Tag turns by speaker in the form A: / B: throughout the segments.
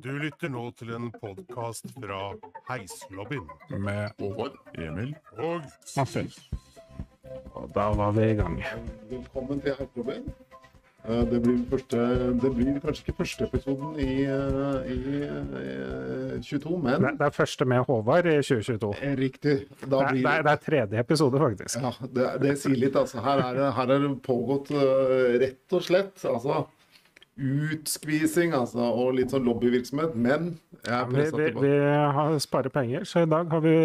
A: Du lytter nå til en podkast fra Heislobbyen.
B: med
C: Håvard. Emil.
A: Og
B: Martin. Og da var vi i gang.
C: Velkommen til Heislobbyen. Eh, Det blir, første, det blir kanskje ikke første episoden i, i, i, eh, 22, men
B: Det, det er første med Håvard i 2022.
C: Eh, Riktig.
B: Det
C: Da blir
B: det er, det er tredje episode, faktisk.
C: Ja, det, det sier litt, altså. Her er det, her er det pågått eh, rett og slett altså utskvising altså, og litt sånn lobbyvirksomhet. Men jeg er
B: Vi, vi, vi har sparer penger, så i dag har vi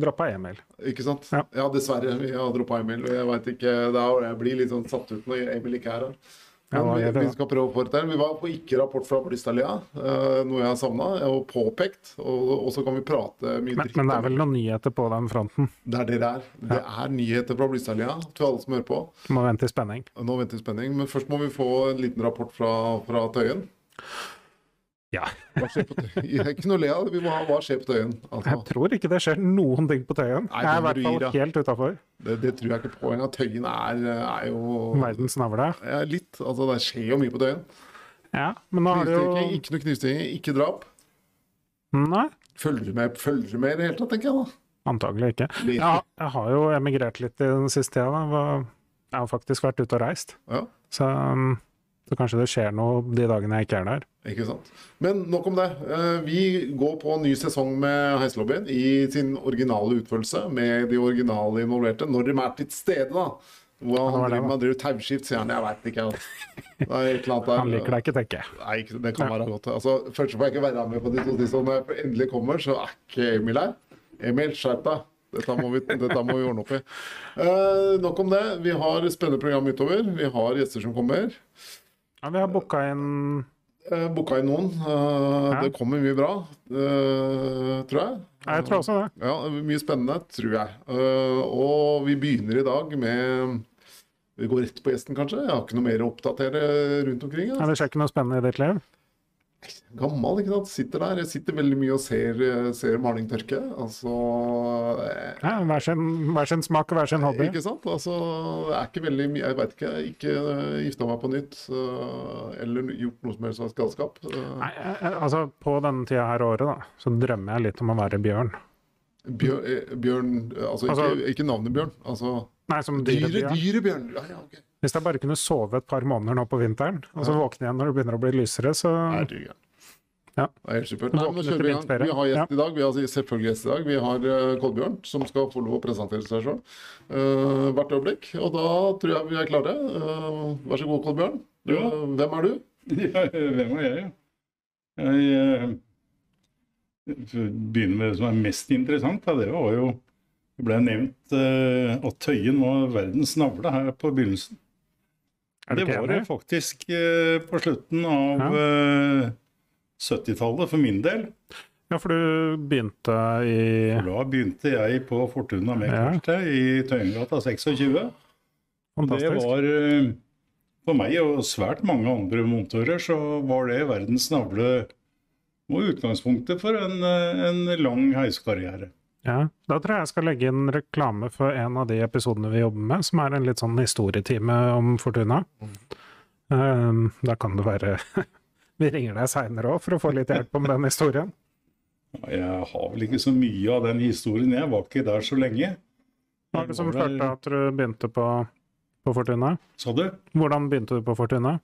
B: droppa Emil.
C: Ikke sant?
B: Ja.
C: Ja, dessverre. Vi har droppa Emil. Jeg vet ikke, da jeg blir litt sånn satt ut når Emil ikke er her.
B: Ja,
C: Men vi, skal prøve å få det. Vi var på ikke-rapport fra Blystadlia, eh, noe jeg har savna og påpekt. Og, så kan vi prate mye
B: Men, men det er vel noen nyheter på den fronten.
C: Det er det det er. Det er nyheter fra Blystadlia til alle som hører på.
B: Må vente i spenning.
C: Nå venter vi spenning, men først må vi få en liten rapport fra, fra Tøyen.
B: Ja.
C: Hva skjer på Tøyen? Ikke noe le av, vi må ha hva skjer på Tøyen.
B: Jeg
C: Altså,
B: tror ikke det skjer noen ting på Tøyen.
C: Nei,
B: Jeg er i hvert fall helt utafor.
C: det, det tror jeg ikke på engang. Tøyen er, er jo
B: Verdens navle.
C: ja, Litt. Altså, det skjer jo mye på Tøyen.
B: Ja, men nå har det jo
C: ikke noe knivstikking, ikke drap.
B: Nei,
C: Følger du med, følger du med i det hele tatt, tenker jeg da.
B: antagelig ikke. Ja, jeg har jo emigrert litt i den siste tida. da. Jeg har faktisk vært ute og reist.
C: Ja.
B: Så, um, så kanskje det skjer noe de dagene jeg ikke er der.
C: Ikke sant? Men nok om det. Eh, Vi går på en ny sesong med Heislobbyen i sin originale utførelse, med de originale involverte, når de er til stede, da. Hva han driver med, driver tauskift, sier han. Jeg veit ikke. altså.
B: Han liker deg ikke, tenker jeg.
C: Nei, det kan være godt. Altså, først får jeg ikke være med på de to tidsene. når jeg endelig kommer, så er ikke Emil her. Emil, skjerp deg. Dette må vi, dette må vi ordne opp i. Uh, nok om det. Vi har spennende program utover. Vi har gjester som kommer.
B: Ja, vi har booka inn
C: Uh, Booka inn noen. Eh. Det kommer mye bra, eh, tror jeg.
B: Jeg tror også det.
C: Ja, Mye spennende, tror jeg. Eh, og vi begynner i dag med Vi går rett på gjesten, kanskje. Jeg har ikke noe mer å oppdatere rundt omkring.
B: Altså.
C: Ja.
B: det skjer ikke noe spennende i ditt liv?
C: Gammel, ikke sant. Sitter der. Jeg sitter veldig mye og ser, ser maling tørke. Altså eh,
B: Ja, hver, sin, hver sin smak og hver sin hobby.
C: Ikke sant? Altså, det er ikke veldig mye Jeg veit ikke. Ikke uh, gifta meg på nytt. uh, eller gjort noe som helst av galskap. Uh.
B: Nei, jeg- jeg- altså På denne tida her året da, så drømmer jeg litt om å være bjørn.
C: Bjørn, eh, bjørn Altså, ikke,
B: Altså-
C: ikke navnet Bjørn. Altså
B: Nei, som
C: dyre
B: dyrebjørn.
C: dyrebjørn. Ja, ja, okay.
B: Hvis jeg bare kunne sove et par måneder nå på vinteren, og så våkne igjen når det begynner å bli lysere, så
C: Nei, dyregøren.
B: Ja.
C: Det er helt supert. Nei, nå kjører vi i gang. Vi har gjest
B: Ja.
C: i dag. Vi har selvfølgelig gjest i dag. Vi har uh, Kolbjørn, som skal få lov å presentere seg sjøl uh, hvert øyeblikk. Og da tror jeg vi er klare. Uh, vær så god, Kolbjørn.
D: Ja.
C: Uh, hvem er du?
D: Ja, hvem er jeg? Jeg begynner med det som er mest interessant. Da. Det var jo Det ble nevnt uh, at Tøyen var verdens navle her på begynnelsen.
B: du
D: Det var det faktisk uh, på slutten av eh, 70-tallet for min del.
B: Ja, for du begynte i
D: da begynte jeg på Fortuna med
B: Ja.
D: kartet i Tøyengata 26. Fantastisk. det var For meg og svært mange andre montører så var det verdens navle og utgangspunktet for en, eh, en lang heiskarriere.
B: Ja, Da tror jeg jeg skal legge inn reklame for en av de episodene vi jobber med, som er en litt sånn historietime om Fortuna. Um, da kan det være Vi ringer deg seinere òg for å få litt hjelp om den historien.
D: Jeg har vel ikke så mye av den historien, jeg var ikke der så lenge.
B: Hva er det som førte at du begynte på, på Fortuna?
D: Sa du?
B: Hvordan begynte du på Fortuna?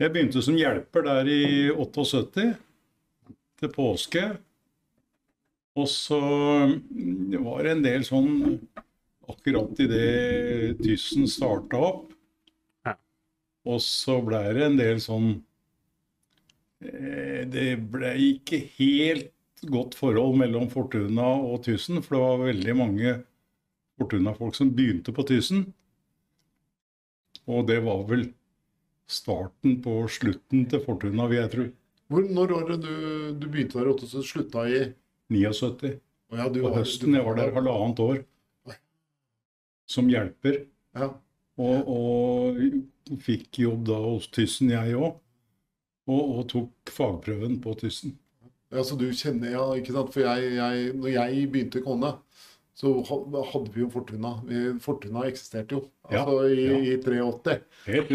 D: Jeg begynte som hjelper der i 78, til påske. Og så mm, var det en del sånn Akkurat idet Tyssen starta opp, og så ble det en del sånn eh, Det ble ikke helt godt forhold mellom Fortuna og Tyssen, for det var veldig mange Fortuna-folk som begynte på Tyssen. Og det var vel starten på slutten til Fortuna, vil jeg tro.
C: Hvor, når var det du, du begynte der i 78, slutta i
D: 79.
C: Og ja, du
D: På høsten. Jeg var der halvannet år som hjelper.
C: Ja.
D: Og, og fikk jobb da hos Tyssen, jeg òg. Og, og tok fagprøven på Tyssen.
C: Ja, så du kjenner, ja, ikke sant? For jeg, jeg, når jeg begynte i Kone, så hadde vi jo Fortuna. Fortuna eksisterte jo.
D: Ja,
C: Altså i,
D: ja.
C: i 83.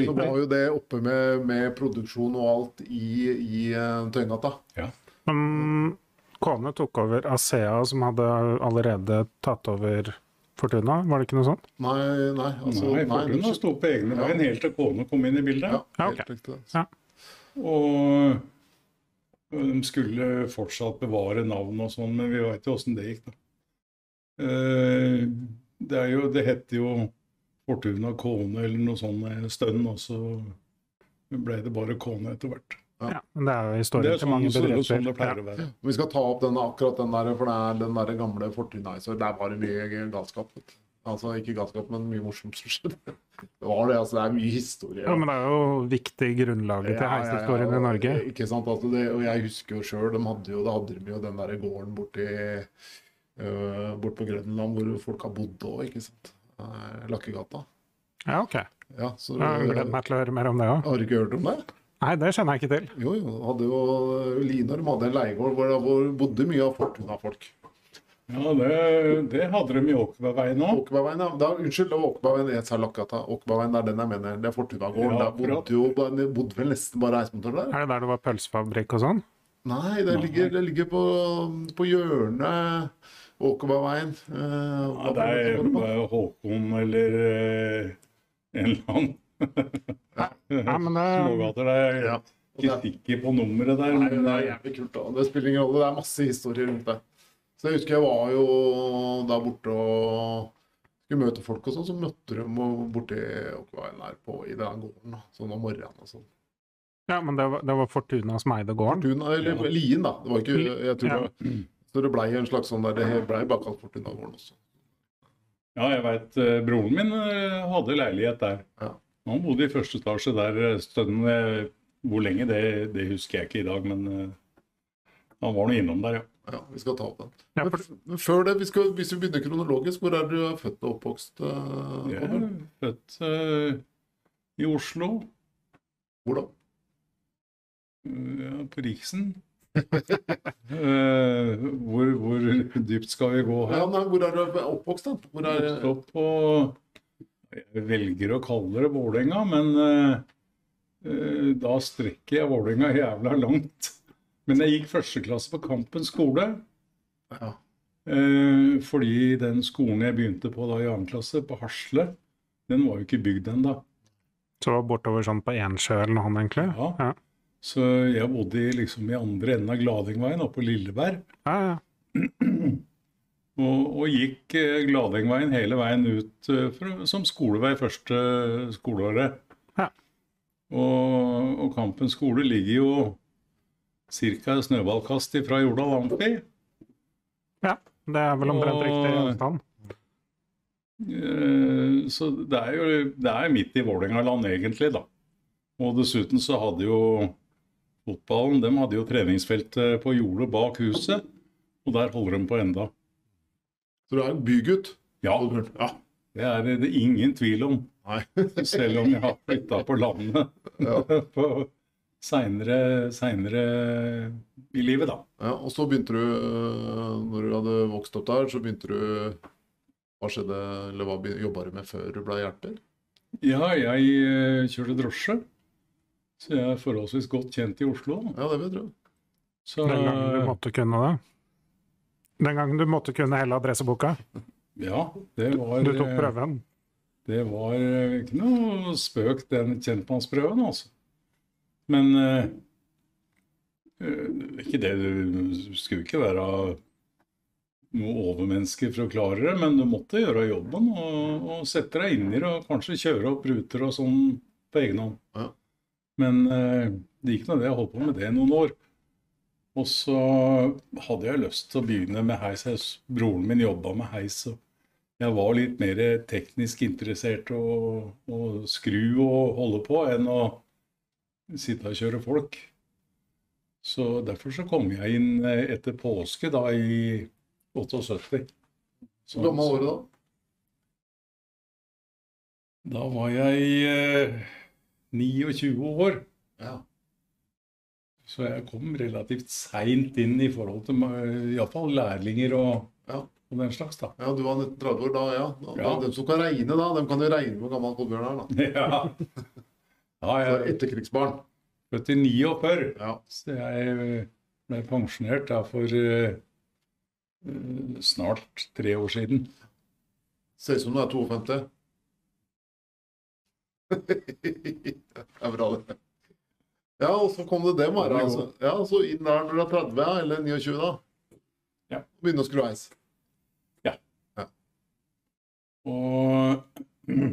C: Så var jo det oppe med, med produksjon og alt i, i eh, Tøyengata.
D: Ja.
B: Men Kone tok over Asea, som hadde allerede tatt over Fortuna, var det ikke noe sånt?
C: Nei, nei. Altså,
D: Nei,
C: det
D: Fortuna
C: skj-
D: sto på egne
C: Ja.
D: bein helt til kone kom inn i bildet.
C: Ja,
B: Ja,
C: helt
B: ok.
C: riktig.
B: Ja.
D: Og de skulle fortsatt bevare navn og sånn, men vi veit jo åssen det gikk, da. Eh, Det, er jo, det heter jo Fortuna Kone eller noe sånt en stund, og så ble det bare Kone etter hvert.
B: Ja, men det er jo historien
D: er
B: til
D: sånn,
B: mange bedrifter.
D: sånn det pleier
B: Ja.
D: å være.
C: Vi skal ta opp den, akkurat den der, for det er den der gamle Fortuna. Så der var det mye galskap. Altså ikke galskap, men mye morsomt som skjedde. Det var det, altså. Det er mye historie.
B: Ja, men det er jo viktig grunnlaget til heishistorien i Norge.
C: Ikke sant, altså det, og jeg husker jo sjøl, de hadde jo, de hadde de jo den der gården borti bort på Grønland hvor folk har bodd òg, ikke sant. Uh, Lakkegata.
B: Ja, ok.
C: Ja, så
B: Jeg gleder meg til å høre mer om det òg.
C: Har du ikke hørt om det?
B: Nei, det kjenner jeg ikke til.
C: Jo, jo. Hadde jo Linor hadde en leiegård hvor det bodde mye av Fortuna-folk.
D: Ja, det, det hadde de i Åkebergveien òg.
C: Åkebergveien, ja. Da, unnskyld, Åkebergveien sa Lakkegata. Åkerbergveien det er den jeg mener. Det er Fortuna-gården.
D: Ja,
C: der bodde jo det bodde vel nesten bare reisemontører der.
B: Er det der det var pølsefabrikk og sånn?
C: Nei, det ligger, det ligger på, på hjørnet Åkerbergveien. Eh,
D: Ja, det er Håkon eller eh, en eller annen
B: Ja, men det
D: smågater. Det er
C: Ja.
D: Ikke
C: det,
D: sikker på nummeret der.
C: nei,
D: men
C: det er jævlig kult. da. Det spiller ingen rolle. Det er masse historier rundt det. Så jeg husker jeg var jo der borte og skulle møte folk og sånn, så møtte de borti Åkerbergveien der på, i den gården. Sånn om morgenen og sånn.
B: Ja, men det var, det var Fortuna som eide gården?
C: Fortuna, eller
D: Ja.
C: Lien, da. Det var ikke, jeg tror
B: Ja.
C: det var, Så det blei en slags sånn der, det blei bakkalt kalt Fortuna-gården også.
D: Ja, jeg veit broren min eh, hadde leilighet der.
C: Ja.
D: Han bodde i første etasje der stønnen eh, Hvor lenge, det, det husker jeg ikke i dag, men eh, han var nå innom der, ja.
C: Ja, vi skal ta opp den.
B: Ja, for,
C: men før det, vi skal, hvis vi begynner kronologisk, hvor er du født og oppvokst? eh,
D: Jeg er født eh, i Oslo,
C: Hvor da?
D: eh, ja, på Riksen. Eh, hvor, hvor dypt skal vi gå
C: Ja,
D: her?
C: nei, hvor er du oppvokst, da? Hvor er,
D: opp på Jeg velger å kalle det Vålerenga, men uh, eh, da strekker jeg Vålerenga jævla langt. Men jeg gikk første klasse på Kampen skole.
C: ja.
D: Uh, fordi den skolen jeg begynte på da i annen klasse, på Hasle, den var jo ikke bygd ennå.
B: så det var bortover sånn på Ensjø eller noe, egentlig?
D: Ja.
B: Ja.
D: Så jeg bodde i, liksom i andre enden av Gladengveien, oppe på Lilleberg.
B: Ja, ja.
D: Og, og gikk eh, Gladengveien hele veien ut eh, for, som skolevei første skoleåret.
B: Ja.
D: Og, og Kampen skole ligger jo ca. snøballkast fra Jordal Amfi.
B: Det er vel omtrent riktig avstand.
D: Eh, Så det er jo det er midt i Vålerengaland, egentlig, da. Og dessuten så hadde jo fotballen de hadde jo treningsfeltet på jordet bak huset, og der holder de på enda.
C: Så du er en bygutt?
D: Ja,
C: ja.
D: det er det ingen tvil om. Selv om jeg har flytta på landet
C: Ja.
D: på seinere i livet, da.
C: ja. Og så begynte du, eh, når du hadde vokst opp der, så begynte du Hva skjedde, eller hva jobba du med før du ble hjelper?
D: Ja, jeg eh, kjørte drosje, så jeg er forholdsvis godt kjent i Oslo.
C: Ja, det vil jeg tro.
D: Så,
B: Den gangen du måtte kunne det? Den gangen du måtte kunne hele adresseboka?
D: Ja, det var
B: Du tok
D: eh,
B: prøven?
D: Det var eh, ikke noe spøk, den kjentmannsprøven, altså. Men eh, eh, ikke det Du skulle ikke være noe overmenneske for å klare det, men du måtte gjøre jobben og, og sette deg inn i det og kanskje kjøre opp ruter og sånn på egen hånd.
C: Ja.
D: Men eh, det gikk nå det. Jeg holdt på med det i noen år. Og så hadde jeg lyst til å begynne med heis. Broren min jobba med heis. og jeg var litt mer teknisk interessert å, å skru og holde på enn å sitte og kjøre folk. Så derfor så kom jeg inn eh, etter påske da i 78.
C: Hvor gammel var du da?
D: Da var jeg eh, 29 år.
C: Ja.
D: Så jeg kom relativt seint inn i forhold til iallfall lærlinger og,
C: Ja.
D: og den slags, da.
C: ja, du var 30 år da, ja. Da,
D: Ja.
C: De som kan regne, da, de kan jo regne med gammel Kolbjørn her, da.
D: Ja. ja jeg er
C: etterkrigsbarn.
D: født i 49.
C: Ja.
D: Så jeg ble pensjonert da for eh, eh, snart tre år siden.
C: Ser ut som du er 52. det er bra, det. Ja, og så kom det
D: dem. Her,
C: Altså. Ja, så inn der når du er 30, ja, eller 29, da.
D: Ja.
C: Begynne å skru heis.
D: Og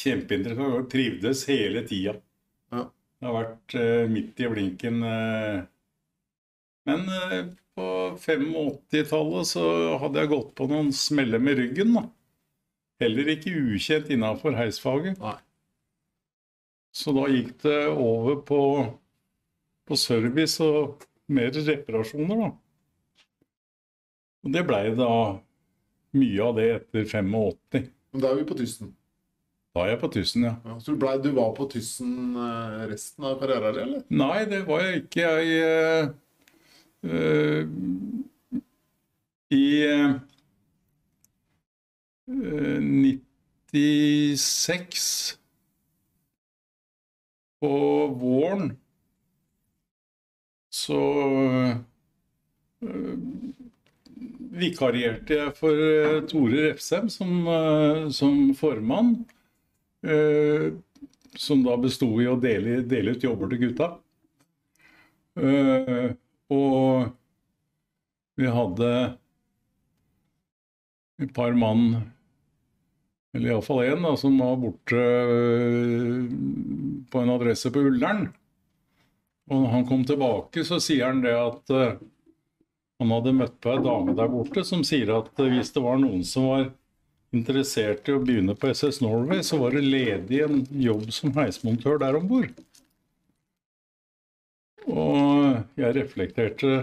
D: kjempeinteressant. og Trivdes hele tida.
C: Ja.
D: Det har vært uh, midt i blinken. Uh, Men uh, på 85-tallet så hadde jeg gått på noen smeller med ryggen, da. Heller ikke ukjent innafor heisfaget.
C: Nei.
D: Så da gikk det over på, på service og mer reparasjoner, da. Og det blei da mye av det etter 85.
C: Men da er vi på Tyssen.
D: Da er jeg på 1000, ja.
C: Ja, så du, ble, du var på Tyssen eh, resten av karrieren, din, eller?
D: Nei, det var jeg ikke. Jeg eh, I 96 på våren så eh, vikarierte jeg for eh, Tore Refsem som, eh, som formann. eh, som da besto i å dele, dele ut jobber til gutta. Eh, og vi hadde et par mann, eller iallfall én, som var borte eh, på en adresse på Ullern. Og når han kom tilbake, så sier han det at eh, han hadde møtt på ei dame der borte som sier at eh, hvis det var noen som var interessert i å begynne på SS Norway, så var det ledig en jobb som heismontør der om bord. Og jeg reflekterte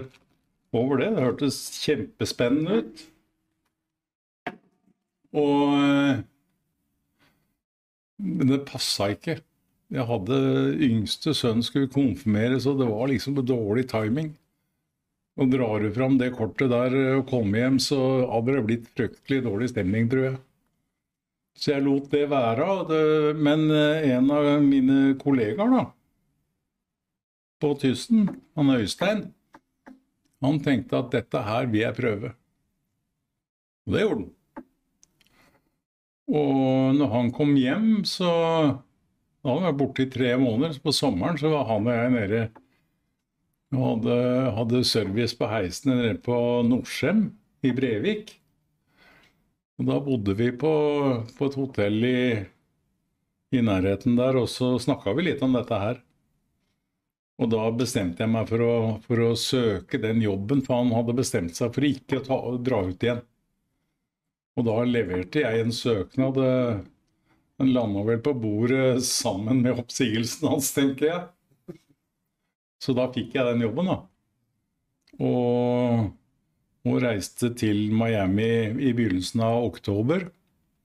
D: over det. Det hørtes kjempespennende ut. Og Men det passa ikke. Jeg hadde yngste sønn skulle konfirmeres, og det var liksom dårlig timing. Og drar du fram det kortet der og kommer hjem, så hadde det blitt fryktelig dårlig stemning, tror jeg. Så jeg lot det være. Det, men eh, en av mine kollegaer da, på Tysten, han Øystein, han tenkte at dette her vil jeg prøve. Og det gjorde han. Og når han kom hjem, så Da hadde han vært borte i tre måneder. Så på sommeren så var han og jeg nede og hadde, hadde service på heisen nede på Nordsjem i Brevik. Og da bodde vi på, på et hotell i, i nærheten der, og så snakka vi litt om dette her. Og da bestemte jeg meg for å, for å søke den jobben, for han hadde bestemt seg for ikke å ta, dra ut igjen. Og da leverte jeg en søknad. eh, Den landa vel på bordet sammen med oppsigelsen hans, tenker jeg. Så da fikk jeg den jobben, da. Og, og reiste til Miami i begynnelsen av oktober.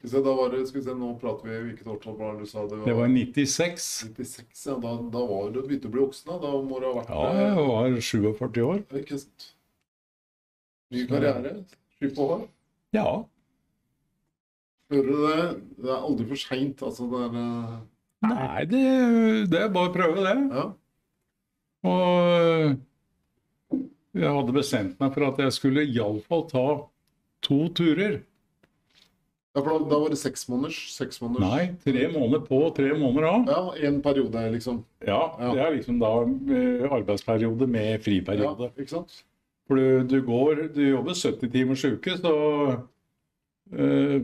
C: Se, da var det, skal vi se, nå prater vi hvilket årtall var det du sa det var?
D: Det var i 96.
C: 96, ja. Da, da var du begynt å bli voksen, da. Da må du ha vært
D: Ja, jeg var 47 år.
C: eh, Ikke sant. Ny karriere. Sky på hår.
D: Ja.
C: Hører du det? Det er aldri for seint, altså. Det er eh,
D: Nei, det, det er bare å prøve, det.
C: Ja.
D: Og jeg hadde bestemt meg for at jeg skulle iallfall ta to turer.
C: ja, for da, da var det seks måneders. Seks måneders.
D: Nei, tre måneder på tre måneder av.
C: Ja, en periode, liksom.
D: Ja,
C: Ja.
D: det er liksom da eh, arbeidsperiode med
C: Ja,
D: friperiode.
C: ikke sant?
D: For du, du går Du jobber 70 timers uke, så eh,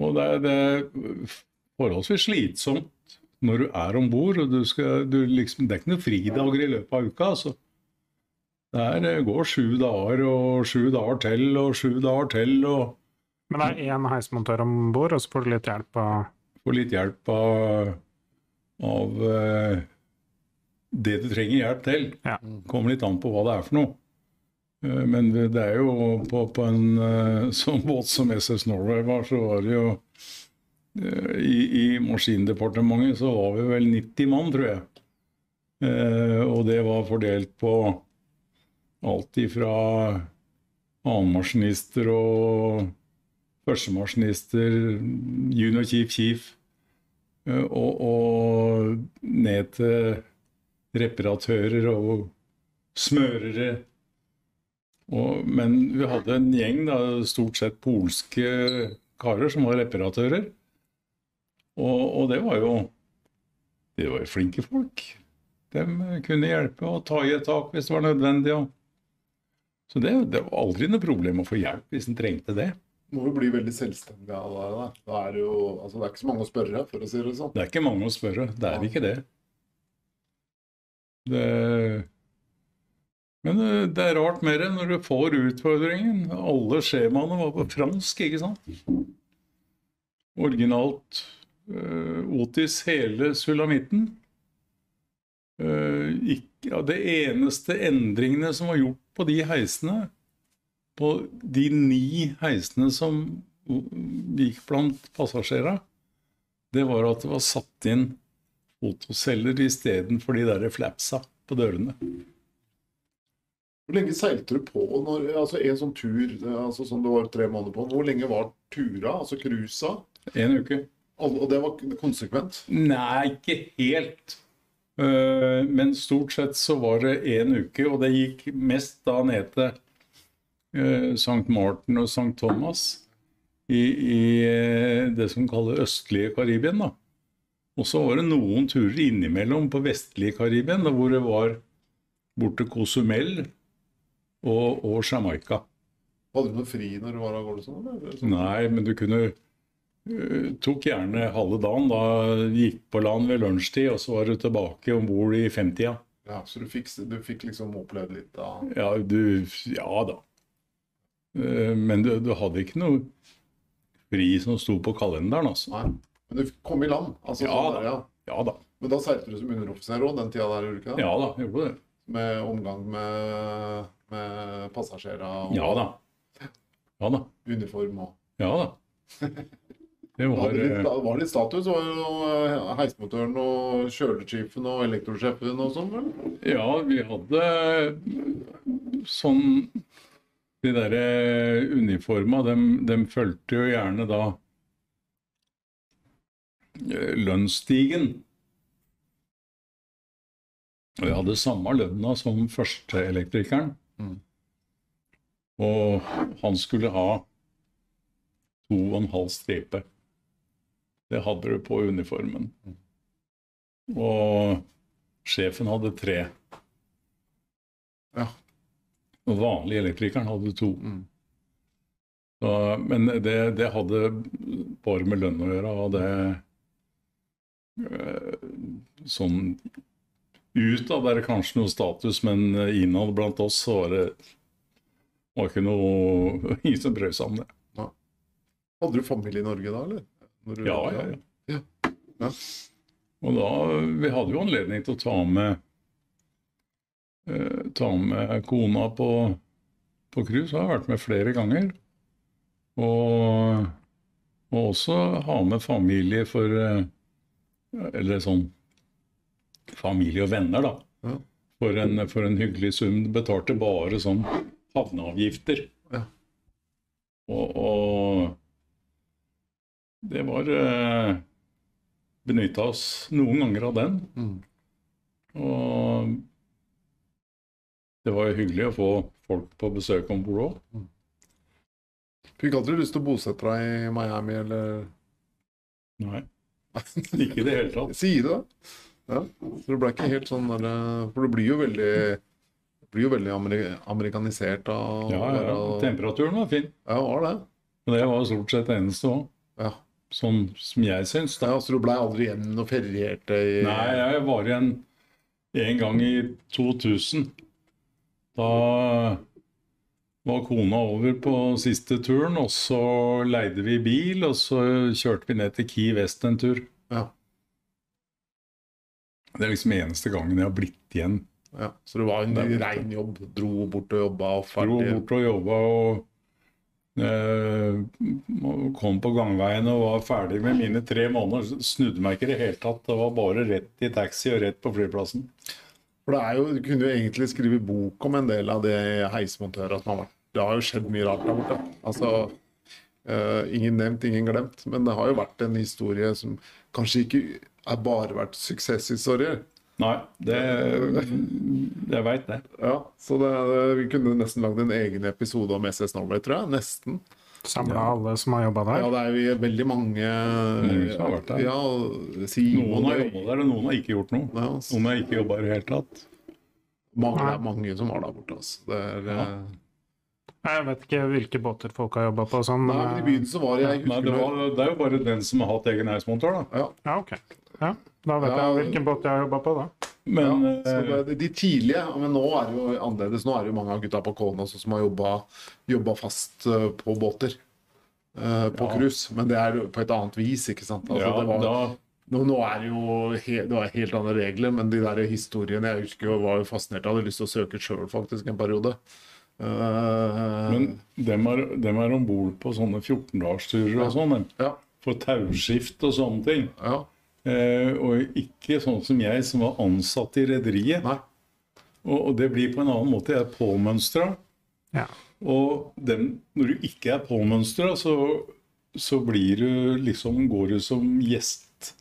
D: Og det er, det er forholdsvis slitsomt når du er om bord, og du skal du liksom, Det er ikke noen fridager i løpet av uka, altså. Det er, går sju dager og sju dager til og sju dager til, og
B: Men det er én heismontør om bord, og så får du litt hjelp av
D: får litt hjelp av, av eh, det du trenger hjelp til.
B: Ja.
D: Kommer litt an på hva det er for noe. Eh, Men det er jo på, på en eh, sånn båt som SS Norway var, så var det jo eh, i, I maskindepartementet så var vi vel 90 mann, tror jeg. Og det var fordelt på alt ifra annenmaskinister og førstemaskinister, junior chief chief, og, og ned til reparatører og smørere. Og, men vi hadde en gjeng, da, stort sett polske karer, som var reparatører. Og, og det var jo De var jo flinke folk. De kunne hjelpe og ta i et tak hvis det var nødvendig. Og. Så det, det var aldri noe problem å få hjelp hvis en trengte det.
C: Må jo bli veldig selvstendig av det. Da. da er det jo altså, det er ikke så mange å spørre, for å si det sånn.
D: Det er ikke mange å spørre. Det er ikke det. det men eh, det er rart mer når du får utfordringen. Alle skjemaene var på fransk, ikke sant? Originalt uh, Otis hele sulamitten. Uh, ikke, ja, det eneste endringene som var gjort på de heisene, på de ni heisene som gikk blant passasjerene, det var at det var satt inn fotoceller istedenfor de der flapsa på dørene.
C: Hvor lenge seilte du på når, altså en sånn tur altså som du var tre måneder på? Hvor lenge var tura, altså cruisa?
D: En uke.
C: Og det var konsekvent?
D: Nei, ikke helt. Eh, men stort sett så var det én uke, og det gikk mest da ned til eh, St. Martin og St. Thomas i, i eh, det som kalles østlige Karibien. da. Og så var det noen turer innimellom på vestlige Karibien, hvor det var bort til Cozumel og, og Jamaica.
C: Hadde du noe fri når du var av gårde sånn? Eller?
D: Nei, men du kunne uh, Tok gjerne halve dagen. Da gikk på land ved lunsjtid, og så var du tilbake om bord i femtida.
C: Ja, så du fikk, du fikk liksom opplevd litt da?
D: Ja, du Ja da. Uh, men du, du, hadde ikke noe fri som sto på kalenderen, altså.
C: Nei. Men du kom i land? Altså,
D: ja,
C: sånn der,
D: ja. ja da.
C: Men da seilte du som underoffiser òg den tida der, gjorde du ikke det?
D: Ja da, gjorde det.
C: Med omgang med med passasjerer og
D: ja da. Ja da.
C: uniform og
D: Ja da.
C: Det var, det litt, eh, var litt status? Var jo eh, og kjølechifen og elektrosjefen og sånn, vel?
D: Ja, vi hadde sånn De derre uniforma, dem, dem fulgte jo gjerne da eh, lønnsstigen. Og jeg hadde samme lønna som førsteelektrikeren. Mm. Og han skulle ha to og en halv stripe. Det hadde du på uniformen. Mm. Og sjefen hadde tre.
C: Ja.
D: Og vanlig elektrikeren hadde to.
C: Mm.
D: Så, men det, det, hadde bare med lønn å gjøre, og det øh, Sånn Utad er det kanskje noe status, men innad blant oss så var det var ikke noe Ingen som brød seg om det.
C: Ja. Hadde du familie i Norge da, eller?
D: Du, ja, ja,
C: ja, ja.
D: Og da Vi hadde jo anledning til å ta med eh, ta med kona på, på cruise. Har vært med flere ganger. Og, og også ha med familie for eh, Eller sånn familie og venner, da.
C: Ja.
D: For, en, for, en, hyggelig sum. Betalte bare sånn havneavgifter.
C: Ja.
D: Og, og, det var eh, Benytta oss noen ganger av den.
C: Mm.
D: Og det var jo hyggelig å få folk på besøk om bord òg.
C: Mm. Fikk aldri lyst til å bosette deg i Miami, eller?
D: Nei. Ikke i det hele tatt.
C: Si det, det? Ja, så det ble ikke helt sånn der, For det blir jo veldig blir jo veldig amerikanisert av
D: Ja, ja. Temperaturen var fin.
C: Ja, var det.
D: Men det var stort sett det eneste òg.
C: Ja.
D: Sånn som jeg syns.
C: Ja, så du blei aldri igjen og ferierte i
D: Nei, jeg var igjen en gang i 2000. Da var kona over på siste turen, og så leide vi bil, og så kjørte vi ned til Key West en tur. Det er liksom eneste gangen jeg har blitt igjen.
C: Ja, Så det var en rein jobb? Dro bort og jobba og ferdig?
D: Dro bort og jobba og eh, kom på gangveien og var ferdig med mine tre måneder. Snudde meg ikke i det hele tatt. Det var bare rett i taxi og rett på flyplassen.
C: For det er jo, Du kunne jo egentlig skrive bok om en del av det heismontører som har vært. Det har jo skjedd mye rart der borte. Altså, uh, Ingen nevnt, ingen glemt. Men det har jo vært en historie som kanskje ikke har bare vært suksesshistorier.
D: Nei, det Jeg veit det.
C: Ja, så det, Vi kunne nesten lagd en egen episode om SS Norway, tror jeg. Nesten.
B: Samla alle som har jobba
C: Ja, det er vi, veldig mange
D: Mange som har vært der.
C: Ja, Simon
D: Noen har jobba der, og noen har ikke gjort noe.
C: ja,
D: Noen har ikke jobba i det hele tatt.
C: mange, Det er mange som var der borte. Altså. Det er,
D: Ja.
C: eh,
B: Jeg vet ikke hvilke båter folk har jobba på sånn.
C: Nei,
B: men,
C: I begynnelsen var det jeg
D: Nei, det, var, det er jo bare den som har hatt egen heismontør, da.
C: ja,
B: Ja, ok. Ja, da vet
C: Ja.
B: jeg hvilken båt jeg har jobba på, da.
D: Men
C: ja,
D: eh,
C: det, de tidlige Men nå er det jo annerledes. Nå er det jo mange av gutta på Kålen også som har jobba fast eh, på båter. eh, på
D: Ja.
C: cruise. Men det er på et annet vis, ikke sant. Altså,
D: ja,
C: det var,
D: da
C: Nå, nå er det jo he, det var helt andre regler, men de der historiene Jeg husker jo var jo fascinert. Jeg hadde lyst til å søke sjøl faktisk en periode. Uh,
D: Men dem er, dem er om bord på sånne 14-dagsturer og sånn. dem.
C: ja,
D: For tauskift og sånne ting.
C: ja,
D: og ikke sånn som jeg, som var ansatt i rederiet. Og, og det blir på en annen måte. Jeg er påmønstra.
B: Ja.
D: Og den, når du ikke er påmønstra, så, så blir du liksom Går du som gjest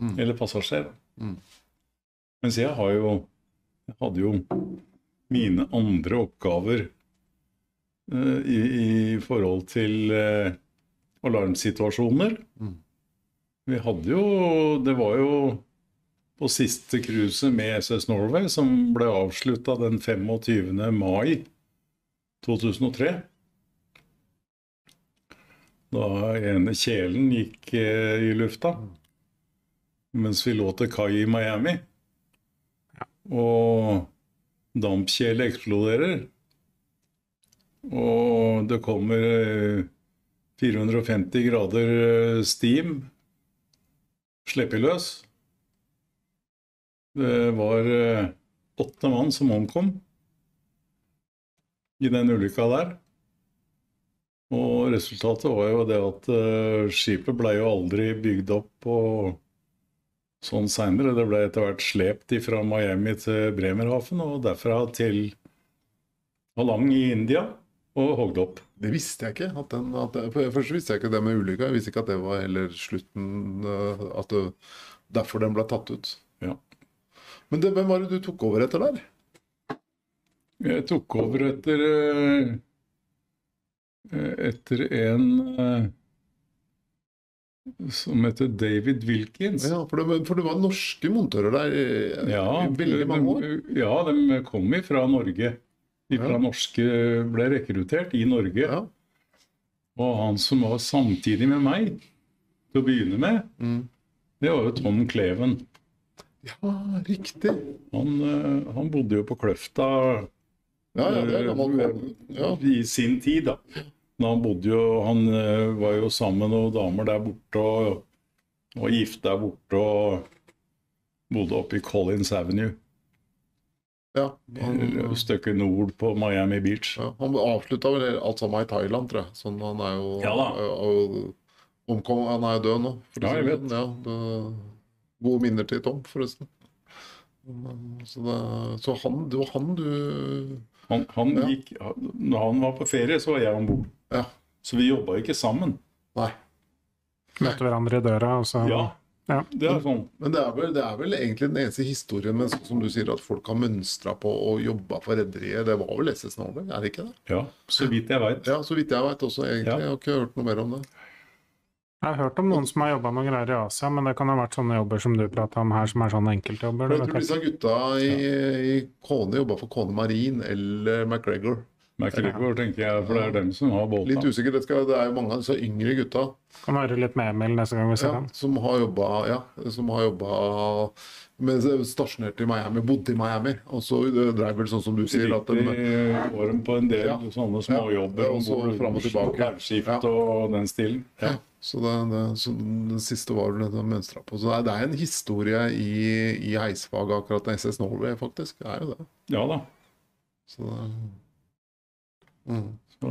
D: eller passasjer.
C: Mm.
D: Mens jeg har jo Jeg hadde jo mine andre oppgaver eh, i, i forhold til eh, alarmsituasjoner.
C: Mm.
D: Vi hadde jo Det var jo på siste cruiset med SS Norway, som ble avslutta den 25. mai 2003. Da ene kjelen gikk eh, i lufta mens vi lå til kai i Miami. Og dampkjelen eksploderer. Og det kommer eh, 450 grader eh, steam sluppet løs. Det var eh, åtte mann som omkom i den ulykka der. Og resultatet var jo det at eh, skipet ble jo aldri bygd opp og sånn seinere. Det ble etter hvert slept fra Miami til Bremerhaven og derfra til Halang i India og hogd opp.
C: Det visste jeg ikke. At den, at det, Først visste jeg ikke det med ulykka. Jeg visste ikke at det var heller slutten eh, At det, derfor den ble tatt ut.
D: Ja.
C: Men det, hvem var det du tok over etter der?
D: Jeg tok over etter eh, etter en eh, som heter David Wilkins.
C: Ja, for, det, for det var norske montører der i,
D: Ja,
C: i veldig mange år.
D: Ja, de kom fra Norge. Fra
C: Ja.
D: norske ble rekruttert i Norge.
C: Ja.
D: Og han som var samtidig med meg til å begynne med,
C: Mm.
D: det var jo Tom Kleven.
C: ja, riktig.
D: Han, eh, han bodde jo på Kløfta
C: Ja, ja, det gammel
D: eh,
C: Ja.
D: i sin tid, da. Men han bodde jo Han eh, var jo sammen med noen damer der borte og var gift der borte og bodde oppe i Collins Avenue.
C: Ja. Han,
D: Et stykke nord på Miami Beach.
C: ja, han avslutta vel alt sammen i Thailand, tror jeg. Sånn, han er jo
D: Ja da.
C: og, omkom, Han er jo død nå. for å
D: Ja,
C: si
D: jeg
C: det
D: vet.
C: sånn. Ja, det, gode minner til Tom, forresten. Så, det, så han, det var han du
D: Han, han
C: Ja.
D: gikk, når han var på ferie, så var jeg om bord.
C: Ja.
D: Så vi jobba ikke sammen.
C: Nei.
B: Møtte hverandre i døra, og så
D: Ja,
B: Ja.
D: det er sånn.
C: Men det er, vel, det er vel egentlig den eneste historien men sånn som du sier, at folk har mønstra på og jobba for rederiet. Det var vel SS Norway, er det ikke det?
D: Ja, så vidt jeg veit.
C: Ja, så vidt jeg veit også, egentlig.
D: Ja.
C: Jeg har ikke hørt noe mer om det.
B: Jeg har hørt om noen som har jobba noe greier i Asia, men det kan ha vært sånne jobber som du prata om her, som er sånne enkeltjobber.
C: Jeg tror disse gutta i, i Kone jobba for Kone Marine eller MacGregor.
D: MacGregor, tenker jeg, for det er dem som har
C: Litt usikker, det, skal, det er jo mange av disse yngre gutta.
B: Kan høre litt med Emil neste gang vi ser
C: ja,
B: ham.
C: som har jobba ja, som har jobba med stasjonert i Miami, bodde i Miami. Og så eh, dreiv vel sånn som du sier, at de,
D: var på en del
C: Ja.
D: sånne småjobber
C: Ja, og så fram og tilbake.
D: Tauskift
C: Ja.
D: og den stilen.
C: ja, så det, det, så det siste var vel det de mønstra på. Så det er, det er en historie i, i heisfaget, akkurat SS Norway, faktisk. Det er jo det.
D: Ja da.
C: Så det mm.
D: Så,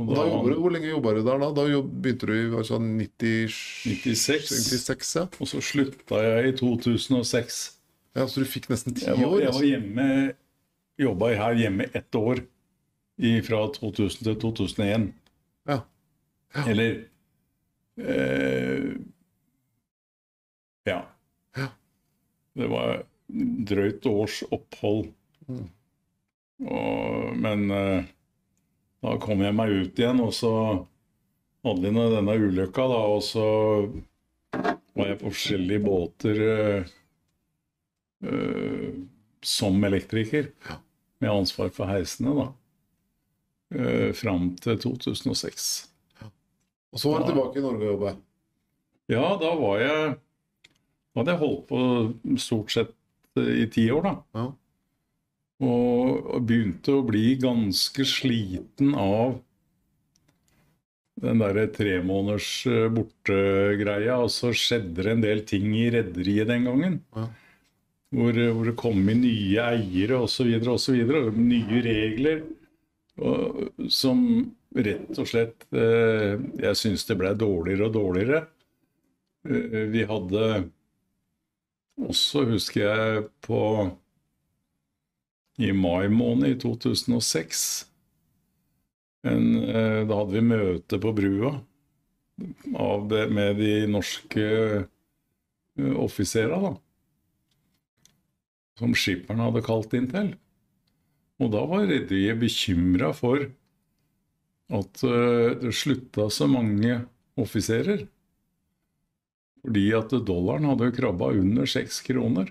D: og
C: da
D: da,
C: jobber du, Hvor lenge jobba du der da? Da jobb, begynte du i sånn 90,
D: 96.
C: 96 ja.
D: og så slutta jeg i 2006.
C: ja. Så du fikk nesten ti
D: Jeg var, jeg var
C: Altså.
D: hjemme Jobba her hjemme ett år i, fra 2000 til 2001.
C: Ja. Ja.
D: Eller eh, Ja. Det var drøyt års opphold. Og, men eh, da kom jeg meg ut igjen, og så hadde vi denne ulykka, da, og så var jeg på forskjellige båter eh, eh, som elektriker. Med ansvar for heisene, da. Uh, fram til 2006.
C: Og så var du tilbake i Norge og jobba?
D: Ja, da var jeg Da hadde jeg holdt på stort sett eh, i ti år, da.
C: Ja.
D: Og og begynte å bli ganske sliten av den derre tremåneders borte-greia. Og så skjedde det en del ting i rederiet den gangen.
C: Ja.
D: Hvor, hvor det kom inn nye eiere osv. osv. Nye regler. Og, som rett og slett eh, Jeg syns det ble dårligere og dårligere. Eh, Vi hadde også, husker jeg, på i mai måned i 2006 en, eh, Da hadde vi møte på brua det, med de norske eh, offisera, da. Som skipperen hadde kalt inn til. Og da var rederiet bekymra for at eh, det slutta så mange offiserer. Fordi at dollaren hadde krabba under seks kroner.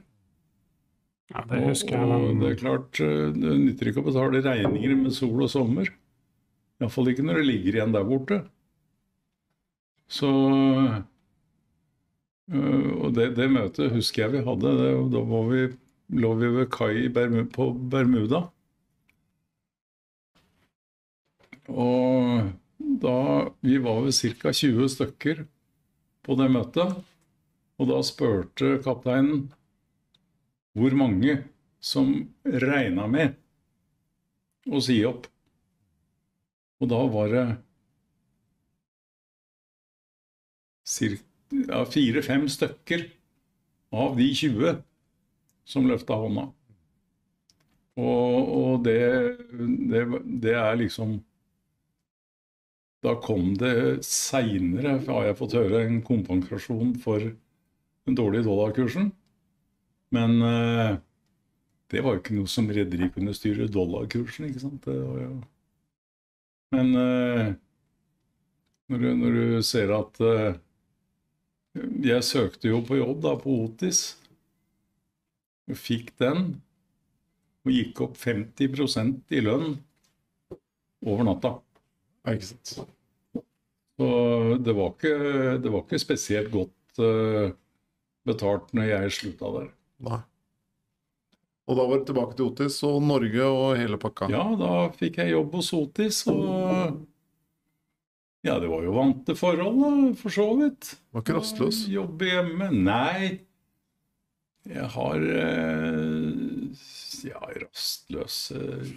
B: Ja, det husker jeg.
D: Og, og det er klart, eh, det nytter ikke å betale regninger med sol og sommer. Iallfall ikke når det ligger igjen der borte. Så øh, Og det, det møtet husker jeg vi hadde. Det, da var vi, lå vi ved kai Bermu, på Bermuda. Og da Vi var vel ca. 20 stykker på det møtet. Og da spurte kapteinen hvor mange som regna med å si opp. Og da var det ja, fire-fem stykker av de 20 som løfta hånda. Og, og det, det, det er liksom Da kom det seinere, har jeg fått høre, en kompensasjon for den dårlige dollarkursen. Men eh, det var jo ikke noe som rederi kunne styre dollarkursen, ikke sant. Det var jo... Men eh, når, du, når du ser at eh, Jeg søkte jo på jobb da på Otis. Og fikk den. Og gikk opp 50% i lønn over natta.
C: Ja, ikke sant.
D: Så det var ikke, det var ikke spesielt godt betalt når jeg slutta der.
C: Nei. Og da var du tilbake til Otis og Norge og hele pakka.
D: Ja, da fikk jeg jobb hos Otis, og Ja, det var jo vante forhold, da, for så vidt.
C: Var ikke rastløs.
D: Jobbe hjemme? Nei. Jeg har eh, Ja, rastløs eh,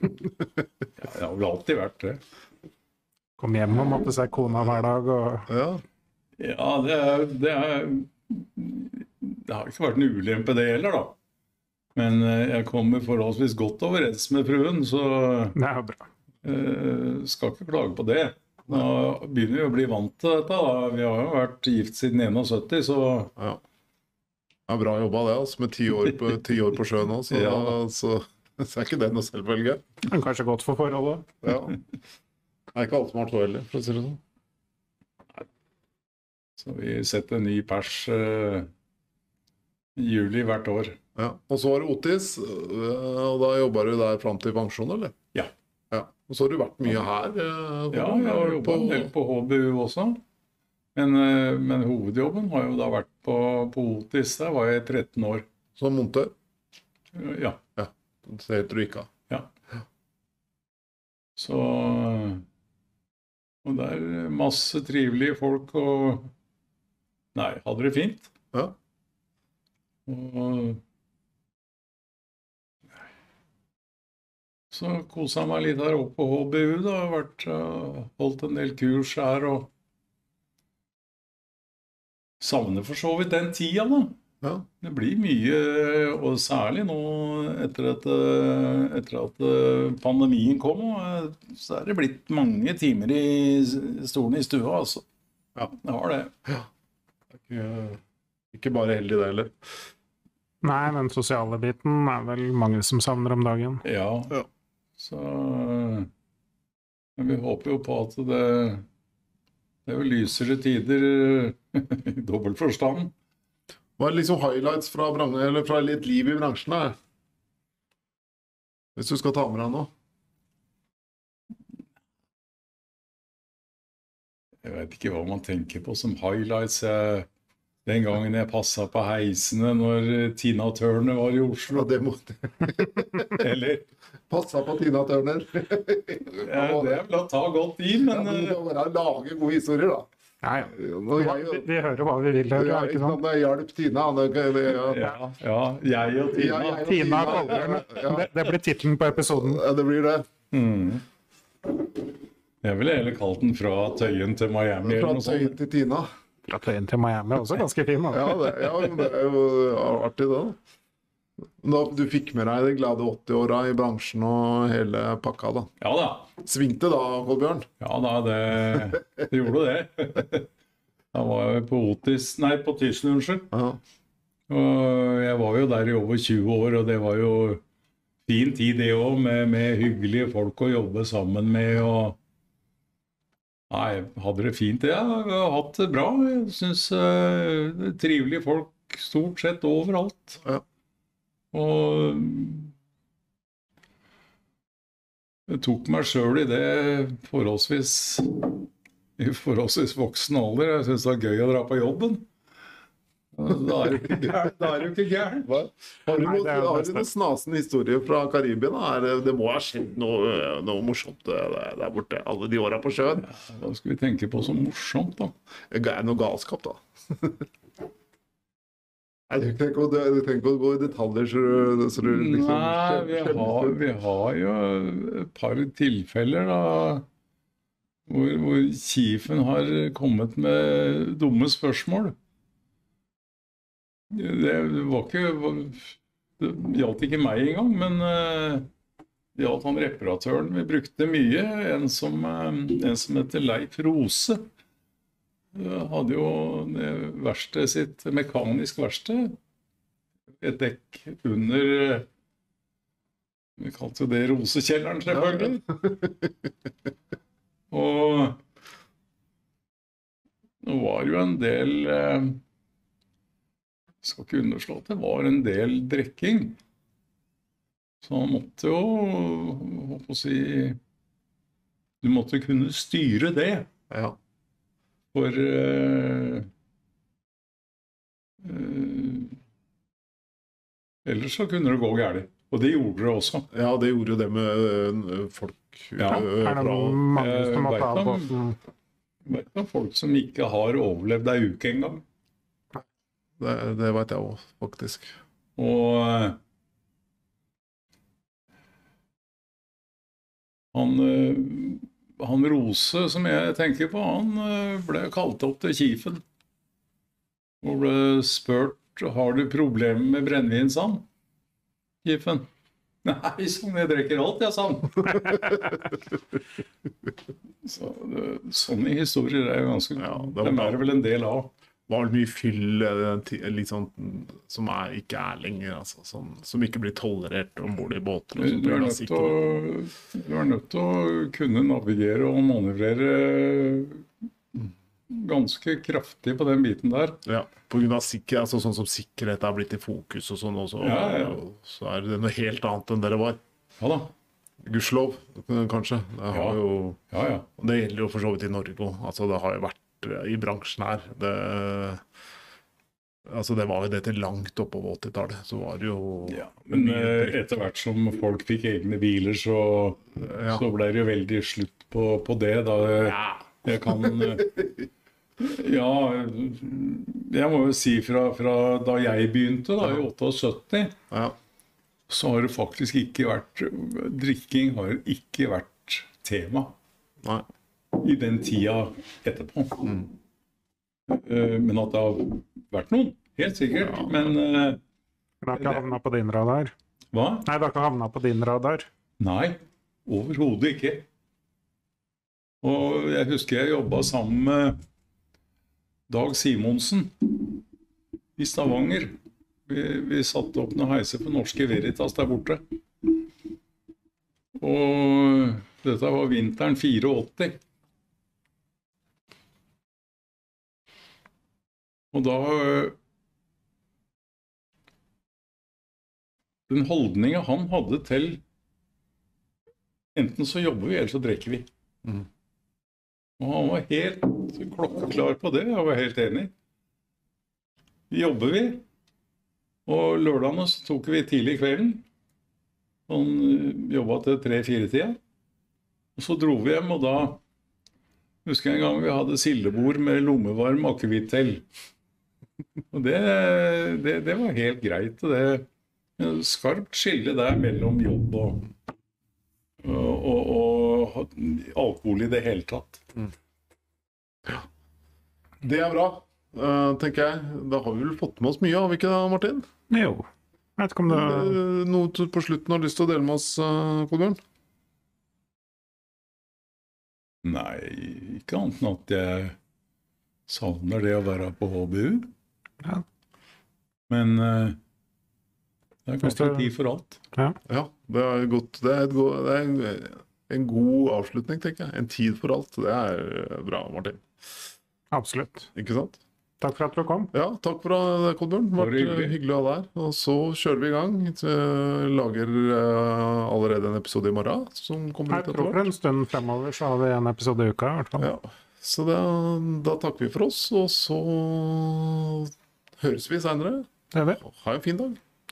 D: ja, Jeg har vel alltid vært det.
B: kom hjem og måtte se kona hver dag. Og
C: Ja.
D: Ja, det er, det er Det har ikke vært en ulempe, det heller, da. Men eh, jeg kommer forholdsvis godt overens med fruen, så
B: det er bra.
D: eh, skal ikke klage på det. Nå begynner vi å bli vant til dette. da. Vi har jo vært gift siden 71, så
C: ja. Ja, bra jobba det, altså. Med ti år på, ti år på sjøen òg, så,
D: Ja.
C: så, så er ikke det noe selvfølge.
B: Men kanskje godt for forholdet.
C: Ja. Det er ikke alle som har så heller, for å si det sånn.
D: Så vi setter en ny pers eh, i juli hvert år.
C: Ja. Og så var det Otis, øh, og da jobba du der fram til pensjon, eller?
D: Ja.
C: ja. Og så har du vært mye her? øh,
D: Ja, jeg har jobba på... en del på HBU også. Men, eh, men hovedjobben har jo da vært på, på Otis. Der var jeg 13 år.
C: Som montør?
D: Ja. Ja.
C: Så heter du ikke av.
D: Så Og det er masse trivelige folk og Nei, hadde det fint.
C: Ja.
D: Og Så kosa jeg meg litt her oppe på HBU. da, har vært, uh, holdt en del kurs her og Savner for så vidt den tida, da.
C: Ja.
D: Det blir mye, og særlig nå etter at, eh, etter at eh, pandemien kom, eh, så er det blitt mange timer i stolen i stua, altså.
C: Ja.
D: Det har det.
C: Ikke, ikke bare heldig, det heller.
B: Nei, den sosiale biten er vel mange som savner om dagen.
D: Ja.
C: Ja.
D: Så Men vi håper jo på at det Det er jo lysere tider i dobbel forstand.
C: Hva er liksom highlights fra, fra litt liv i bransjen her? Hvis du skal ta med deg noe?
D: Jeg vet ikke hva man tenker på som highlights. Jeg, den gangen jeg passa på heisene når Tina Turner var i
C: Ja,
D: Oslo.
C: det måtte
D: Eller
C: Passa på Tina Turner.
D: ja, Det er vel å ta godt i, men
C: ja, du
D: eh,
C: må bare lage gode historier, da.
B: Ja, ja.
C: Når
B: Vi, vi hører hva vi vil høre,
C: ja,
B: ikke sant?
C: sant, hjalp Tina det, det, ja.
D: ja, ja, jeg og
C: Ja,
D: Tina.
C: jeg og
B: Tina
C: ja, ja.
B: Det, det blir tittelen på episoden.
C: Ja, det blir det.
D: Mm. Jeg ville heller kalt den 'Fra Tøyen til Miami'
C: Fra
D: eller noe sånt.
C: Tøyen til Tina.
B: Fra Tøyen til Miami er også ganske fin. Da.
C: Ja, det, ja, det er jo artig, det. da. Da du fikk med deg de glade 80-åra i bransjen og hele pakka, da.
D: Ja da.
C: Svingte da, Kolbjørn?
D: Ja da, det, det gjorde det. Da var jeg på Otis Nei, på Thyssen, unnskyld.
C: Ja.
D: Og jeg var jo der i over 20 år, og det var jo fin tid, det òg, med, med hyggelige folk å jobbe sammen med. og Nei, hadde det fint. det, Jeg har hatt det bra. Jeg syns uh, trivelige folk stort sett overalt.
C: Ja.
D: Og jeg tok meg sjøl i det forholdsvis i forholdsvis voksen alder. Jeg syns det var gøy å dra på jobben. Da er du ikke gæren. Da er du ikke gæren.
C: Hva? Har du,
B: Nei,
C: noe,
B: det jo
C: har du noen snasende historier fra Karibia? Det, det må ha skjedd noe, noe morsomt eh, der, der borte alle de åra på sjøen?
D: Hva skal vi tenke på som morsomt, da?
C: Noe galskap, da. Nei, du trenger ikke å gå i detaljer, så du, så du liksom
D: Nei, vi har, vi har jo et par tilfeller da hvor, hvor Kiefen har kommet med dumme spørsmål. Det var ikke Det gjaldt ikke meg engang, men eh, det gjaldt han reparatøren vi brukte mye. En som, eh, en som heter Leif Rose. Eh, Hadde jo det verkstedet sitt, mekanisk verksted. Et dekk under Vi kalte jo det Rosekjelleren, selvfølgelig. Og det var jo en del skal ikke underslå at det var en del drikking. Så han måtte jo Hva på å si Du måtte kunne styre det.
C: Ja.
D: For eh, eh, Ellers så kunne det gå galt. Og det gjorde det også.
C: ja, det gjorde det med øh, folk
D: Ja.
C: øh,
B: Er det
C: fra
B: noen mange
D: Jeg om- vet om folk som ikke har overlevd ei uke engang.
C: Det, det veit jeg òg, faktisk.
D: Og eh, han, eh, han Rose, som jeg tenker på, han eh, ble kalt opp til Kifen. Og ble spurt har du problemer med brennevin, sa han. Kifen. Nei, sånn, jeg drikker alt, jeg, sa han. Så, sånne historier er jo ganske
C: Ja, det var
D: Dem er det vel en del av.
C: Var vel mye fyll sånn, som er, ikke er lenger, altså. som, som ikke blir tolerert om bord i båter.
D: Du du er, å, du er nødt til å kunne navigere og manøvrere ganske kraftig på den biten der.
C: Ja, på grunn av sikker, altså sånn som sikkerhet er blitt i fokus og sånn også,
D: Ja, ja.
C: så er det noe helt annet enn det det var.
D: Ja da.
C: Gudskjelov, kanskje. Det, har
D: Ja.
C: jo, det gjelder jo for så vidt i Norge òg. Altså, det har jo vært i bransjen her. Det, altså, det var jo dette langt oppover 80-tallet. Så var det jo
D: ja. Men eh, etter hvert som folk fikk egne biler, så,
C: ja.
D: så ble det jo veldig slutt på, på det. Da
C: ja.
D: jeg kan eh, Ja, jeg må jo si fra, fra da jeg begynte, da i 78
C: ja.
D: så har det faktisk ikke vært Drikking har ikke vært tema
C: Nei.
D: I den tida etterpå. Eh, Men at det har vært noen, helt sikkert. Men uh,
B: Den har ikke havna på din radar?
D: hva?
B: Nei, det har ikke havna på din radar.
D: Nei, overhodet ikke. Og jeg husker jeg jobba sammen med Dag Simonsen i Stavanger. Vi, vi satte opp noen heiser for Norske Veritas der borte. Og dette var vinteren 84. Og da øh, Den holdninga han hadde til Enten så jobber vi, eller så drikker vi.
C: Mm.
D: Og han var helt klokkeklar på det. Jeg var helt enig. Jobber vi, og lørdagene så tok vi tidlig kvelden. Han jobba til tre-fire-tida. Og så dro vi hjem, og da husker jeg en gang vi hadde sildebord med lommevarm akevitt til. Og det, det, det var helt greit. og det et Skarpt skille der mellom jobb og, og, og, og alkohol i det hele tatt.
C: Det er bra, eh, tenker jeg. Da har vi vel fått med oss mye, har vi ikke det, Martin?
B: Jo. Jeg vet ikke om det
C: Eh, Noe du på slutten har lyst til å dele med oss, eh, Kolbjørn?
D: Nei, ikke annet enn at jeg savner det å være på HBU.
B: Ja.
D: Men uh, det er kanskje tid for alt.
C: Ja, det er godt. Det er, et go- det er en, en god avslutning, tenker jeg. En tid for alt. Det er eh, bra, Martin.
B: Absolutt.
C: Ikke sant?
B: Takk for at du kom.
C: Ja, takk for det, Kolbjørn. Det var
D: hyggelig.
C: eh, hyggelig å ha deg her. Og så kjører vi i gang. Vi Lager uh, allerede en episode i morgen som kommer
B: Jeg
C: ut etter
B: tror for
C: hvert.
B: en stund fremover så har vi en episode i uka. i hvert fall.
C: Ja. Så da, da takker vi for oss, og så høres vi seinere.
B: Er.
C: Ha en fin dag.